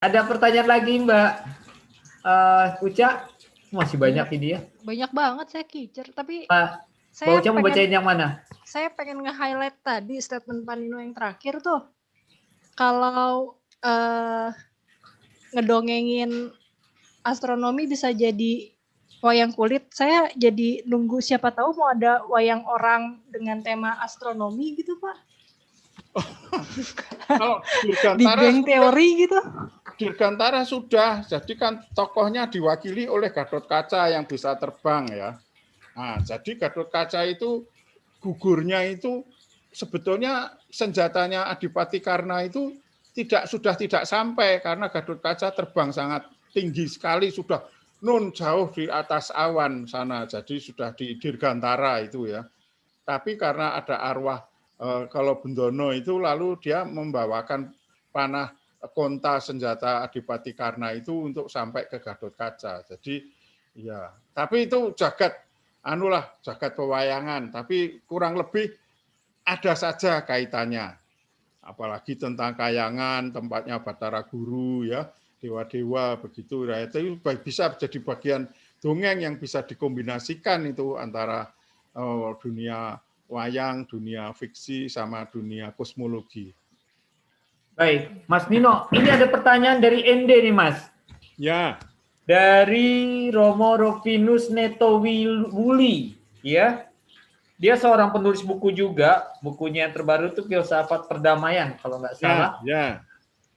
Ada pertanyaan lagi Mbak uh, Uca? Masih banyak ini ya. Banyak banget saya kicer, tapi Mbak, saya Mbak Uca mau bacain yang mana? saya pengen nge-highlight tadi statement Panino yang terakhir tuh. Kalau eh, ngedongengin astronomi bisa jadi wayang kulit, saya jadi nunggu siapa tahu mau ada wayang orang dengan tema astronomi gitu, Pak. Kalau Di Dirgantara geng teori gitu. Dirgantara sudah, jadi kan tokohnya diwakili oleh Gatot Kaca yang bisa terbang ya. Nah, jadi Gatot Kaca itu gugurnya itu sebetulnya senjatanya Adipati Karna itu tidak sudah tidak sampai karena Gatot Kaca terbang sangat tinggi sekali sudah nun jauh di atas awan sana. Jadi sudah di Dirgantara itu ya. Tapi karena ada arwah kalau Bendono itu lalu dia membawakan panah konta senjata Adipati Karna itu untuk sampai ke Gatot Kaca. Jadi ya, tapi itu jagat anulah jagat pewayangan, tapi kurang lebih ada saja kaitannya. Apalagi tentang kayangan, tempatnya Batara Guru ya, dewa-dewa begitu. Nah, itu bisa jadi bagian dongeng yang bisa dikombinasikan itu antara oh, dunia wayang, dunia fiksi sama dunia kosmologi. Baik, Mas Nino, ini ada pertanyaan dari Ende nih Mas. Ya, Dari Romo Rovinus Neto Wuli, ya. Dia seorang penulis buku juga, bukunya yang terbaru itu Filsafat Perdamaian kalau nggak ya, salah. ya.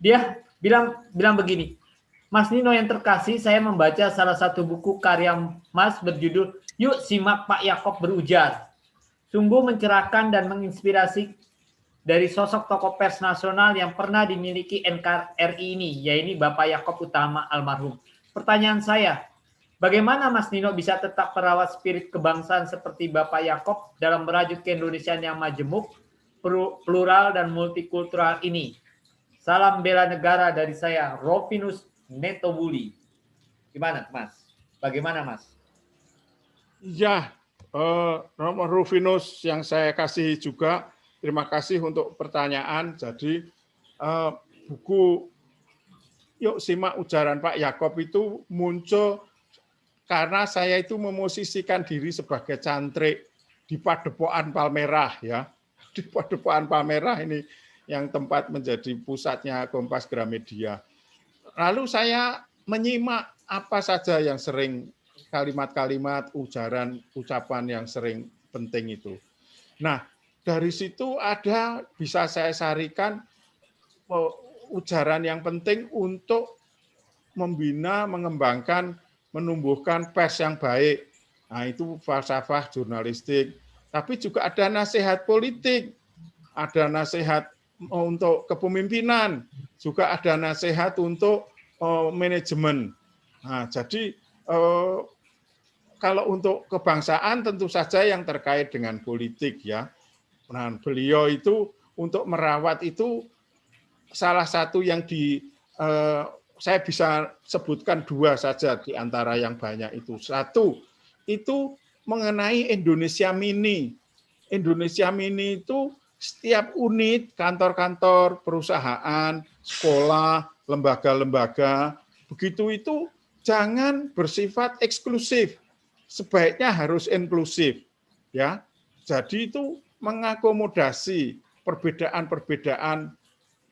Dia bilang bilang begini, Mas Nino yang terkasih, saya membaca salah satu buku karya Mas berjudul Yuk Simak Pak Yakob Berujar. Sungguh mencerahkan dan menginspirasi dari sosok tokoh pers nasional yang pernah dimiliki NKRI ini, yaitu Bapak Yakob Utama almarhum. Pertanyaan saya, bagaimana Mas Nino bisa tetap merawat spirit kebangsaan seperti Bapak Yakob dalam merajut keindonesiaan yang majemuk, plural, dan multikultural ini? Salam bela negara dari saya, Rovinus Netobuli. Gimana, Mas? Bagaimana, Mas? Ya, eh, nomor Rufinus yang saya kasih juga. Terima kasih untuk pertanyaan. Jadi eh, buku Yuk Simak Ujaran Pak Yakob itu muncul karena saya itu memosisikan diri sebagai cantrik di Padepokan Palmerah ya. Di Padepokan Palmerah ini yang tempat menjadi pusatnya Kompas Gramedia. Lalu saya menyimak apa saja yang sering kalimat-kalimat, ujaran, ucapan yang sering penting itu. Nah, dari situ ada bisa saya sarikan ujaran yang penting untuk membina, mengembangkan, menumbuhkan pers yang baik. Nah, itu falsafah jurnalistik. Tapi juga ada nasihat politik, ada nasihat untuk kepemimpinan, juga ada nasihat untuk uh, manajemen. Nah, jadi kalau untuk kebangsaan tentu saja yang terkait dengan politik ya. Nah, beliau itu untuk merawat itu salah satu yang di uh, saya bisa sebutkan dua saja di antara yang banyak itu. Satu, itu mengenai Indonesia Mini. Indonesia Mini itu setiap unit, kantor-kantor, perusahaan, sekolah, lembaga-lembaga, begitu itu jangan bersifat eksklusif. Sebaiknya harus inklusif. Ya. Jadi itu mengakomodasi perbedaan-perbedaan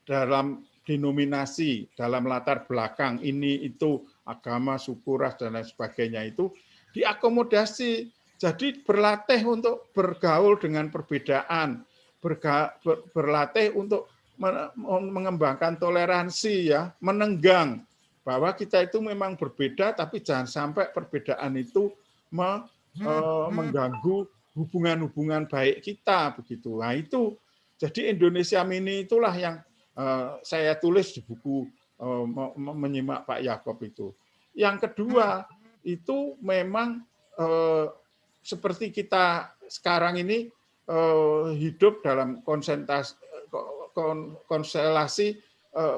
dalam denominasi, dalam latar belakang ini itu agama, suku, ras dan lain sebagainya itu diakomodasi. Jadi berlatih untuk bergaul dengan perbedaan, berga, ber, berlatih untuk mengembangkan toleransi ya, menenggang bahwa kita itu memang berbeda tapi jangan sampai perbedaan itu me, e, mengganggu hubungan-hubungan baik kita begitu. Nah, itu jadi Indonesia Mini itulah yang uh, saya tulis di buku uh, menyimak Pak Yakob itu. Yang kedua itu memang uh, seperti kita sekarang ini uh, hidup dalam konsentrasi konstelasi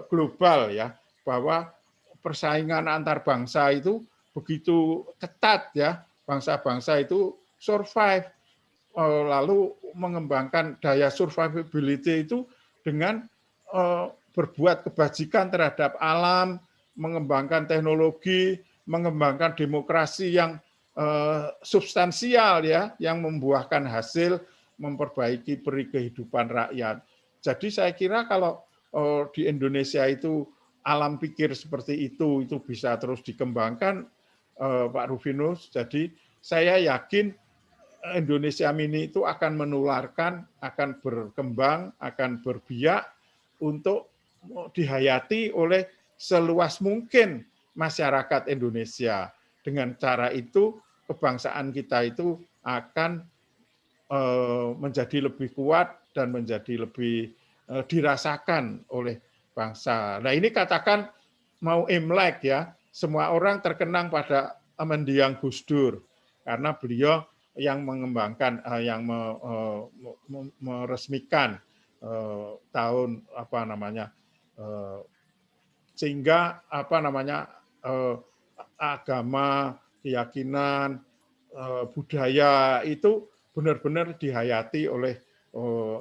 global ya bahwa persaingan antar bangsa itu begitu ketat ya bangsa-bangsa itu survive lalu mengembangkan daya survivability itu dengan berbuat kebajikan terhadap alam, mengembangkan teknologi, mengembangkan demokrasi yang eh, substansial ya, yang membuahkan hasil memperbaiki peri kehidupan rakyat. Jadi saya kira kalau eh, di Indonesia itu alam pikir seperti itu itu bisa terus dikembangkan eh, Pak Rufinus. Jadi saya yakin Indonesia Mini itu akan menularkan, akan berkembang, akan berbiak untuk dihayati oleh seluas mungkin masyarakat Indonesia. Dengan cara itu kebangsaan kita itu akan eh, menjadi lebih kuat dan menjadi lebih eh, dirasakan oleh bangsa. Nah ini katakan mau Imlek ya, semua orang terkenang pada mendiang Gus Dur karena beliau yang mengembangkan, eh, yang meresmikan tahun apa namanya sehingga apa namanya eh, agama, keyakinan, eh, budaya itu benar-benar dihayati oleh eh,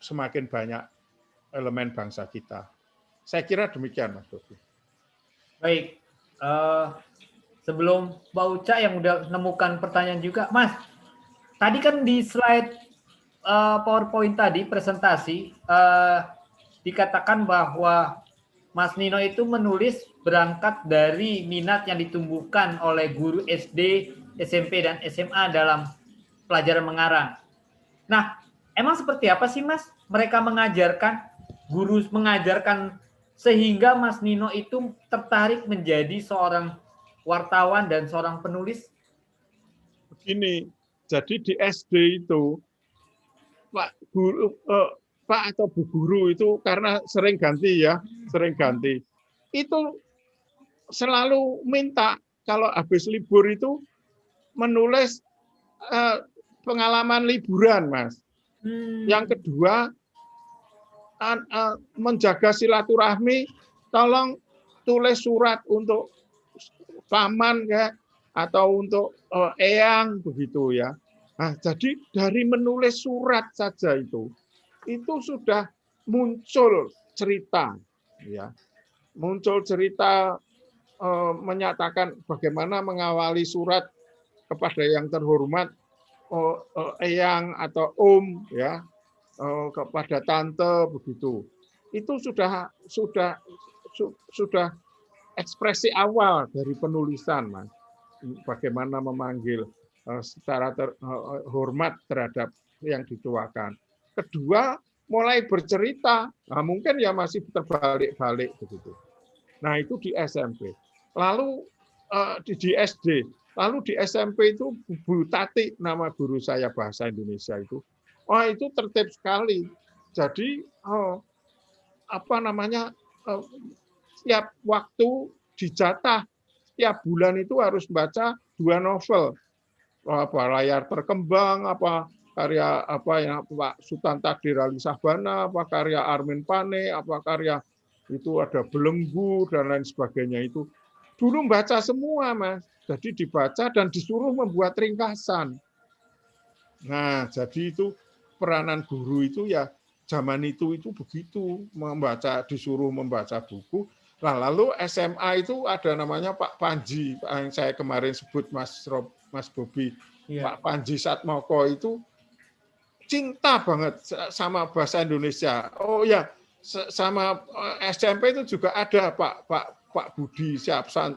semakin banyak elemen bangsa kita. Saya kira demikian, Mas Dovi. Baik, uh, sebelum Mbak Uca yang udah menemukan pertanyaan juga, Mas. Tadi kan di slide uh, PowerPoint tadi presentasi uh, dikatakan bahwa Mas Nino itu menulis berangkat dari minat yang ditumbuhkan oleh guru SD, SMP, dan SMA dalam pelajaran mengarang. Nah, emang seperti apa sih Mas mereka mengajarkan, guru mengajarkan sehingga Mas Nino itu tertarik menjadi seorang wartawan dan seorang penulis? Begini, jadi di SD itu Pak guru eh, Pak atau Bu Guru itu karena sering ganti ya, sering ganti. Itu selalu minta kalau habis libur itu menulis uh, pengalaman liburan, Mas. Hmm. Yang kedua menjaga silaturahmi, tolong tulis surat untuk paman ya atau untuk uh, eyang begitu ya. Nah, jadi dari menulis surat saja itu itu sudah muncul cerita ya muncul cerita eh, menyatakan bagaimana mengawali surat kepada yang terhormat eh, eyang atau om ya kepada tante begitu itu sudah sudah su, sudah ekspresi awal dari penulisan mas bagaimana memanggil eh, secara terhormat eh, terhadap yang dituakan Kedua, mulai bercerita. Nah, mungkin ya masih terbalik-balik begitu. Nah, itu di SMP. Lalu eh, di, di SD, lalu di SMP itu Bu Tati nama guru saya bahasa Indonesia itu. Wah, itu tertib sekali. Jadi oh, apa namanya? Eh, setiap waktu dijatah setiap bulan itu harus baca dua novel apa layar terkembang apa karya apa yang Pak Sultan Takdir Ali Sahbana, apa karya Armin Pane, apa karya itu ada belenggu dan lain sebagainya itu dulu baca semua mas jadi dibaca dan disuruh membuat ringkasan nah jadi itu peranan guru itu ya zaman itu itu begitu membaca disuruh membaca buku nah lalu SMA itu ada namanya Pak Panji yang saya kemarin sebut Mas Rob, Mas Bobi ya. Pak Panji Satmoko itu cinta banget sama bahasa Indonesia. Oh ya, sama eh, SMP itu juga ada Pak Pak Pak Budi Siapsan.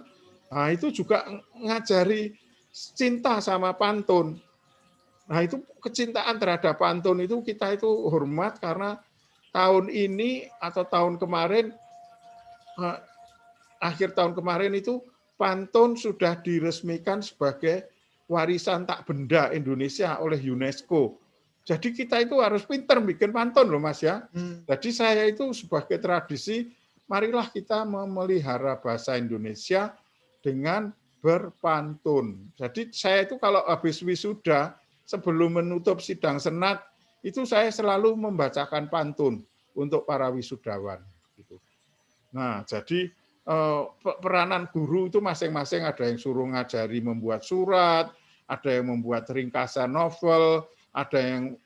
Nah, itu juga ngajari cinta sama pantun. Nah, itu kecintaan terhadap pantun itu kita itu hormat karena tahun ini atau tahun kemarin eh, akhir tahun kemarin itu pantun sudah diresmikan sebagai warisan tak benda Indonesia oleh UNESCO. Jadi kita itu harus pinter bikin pantun loh Mas ya. Hmm. Jadi saya itu sebagai tradisi, marilah kita memelihara bahasa Indonesia dengan berpantun. Jadi saya itu kalau habis wisuda, sebelum menutup sidang senat, itu saya selalu membacakan pantun untuk para wisudawan. Gitu. Nah, jadi eh, peranan guru itu masing-masing ada yang suruh ngajari membuat surat, ada yang membuat ringkasan novel, ada yang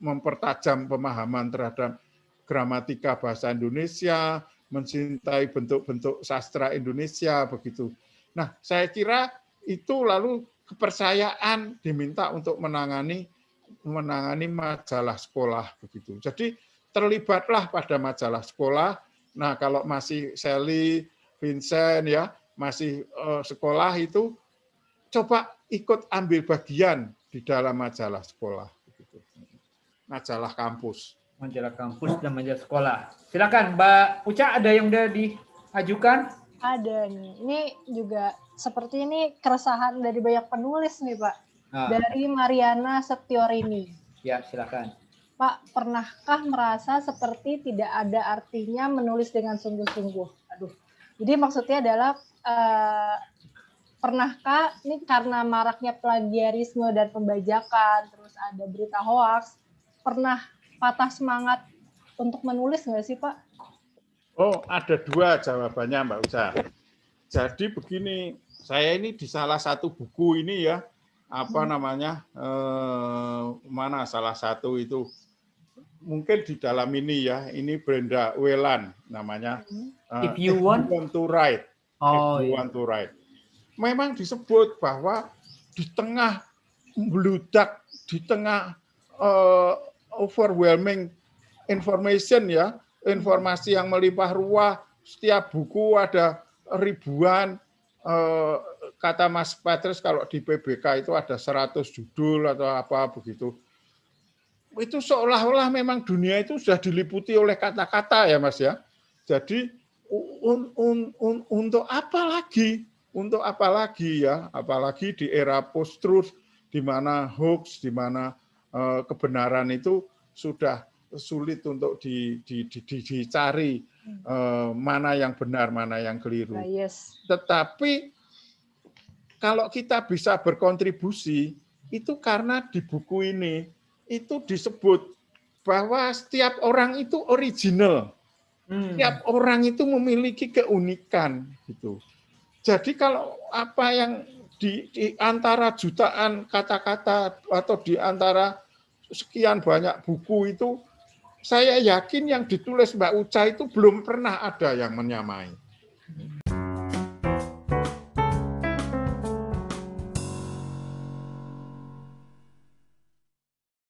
mempertajam pemahaman terhadap gramatika bahasa Indonesia, mencintai bentuk-bentuk sastra Indonesia begitu. Nah, saya kira itu lalu kepercayaan diminta untuk menangani menangani majalah sekolah begitu. Jadi terlibatlah pada majalah sekolah. Nah, kalau masih Sally, Vincent ya, masih uh, sekolah itu coba ikut ambil bagian di dalam majalah sekolah begitu. Majalah kampus. Majalah kampus dan majalah sekolah. Silakan Mbak Uca ada yang udah diajukan? Ada nih. Ini juga seperti ini keresahan dari banyak penulis nih, Pak. Ah. Dari Mariana Setiorini. Ya, silakan. Pak, pernahkah merasa seperti tidak ada artinya menulis dengan sungguh-sungguh? Aduh. Jadi maksudnya adalah uh, pernahkah ini karena maraknya plagiarisme dan pembajakan, terus ada berita hoax, pernah patah semangat untuk menulis nggak sih Pak? Oh, ada dua jawabannya Mbak Uca. Jadi begini, saya ini di salah satu buku ini ya, apa hmm. namanya, eh, mana salah satu itu mungkin di dalam ini ya, ini Brenda Welan namanya. Uh, If you want, you want to write, oh, if you iya. want to write. Memang disebut bahwa di tengah meludak, di tengah uh, overwhelming information ya, informasi yang melimpah ruah, setiap buku ada ribuan kata Mas Patrice kalau di PBK itu ada 100 judul atau apa begitu itu seolah-olah memang dunia itu sudah diliputi oleh kata-kata ya Mas ya. Jadi un, un, un, untuk apa lagi? Untuk apa lagi ya? Apalagi di era post-truth di mana hoax, di mana uh, kebenaran itu sudah sulit untuk di, di, di, di, dicari uh, mana yang benar, mana yang keliru. Nah, yes. Tetapi kalau kita bisa berkontribusi itu karena di buku ini itu disebut bahwa setiap orang itu original. Hmm. Setiap orang itu memiliki keunikan gitu. Jadi kalau apa yang di, di antara jutaan kata-kata atau di antara sekian banyak buku itu saya yakin yang ditulis Mbak Uca itu belum pernah ada yang menyamai.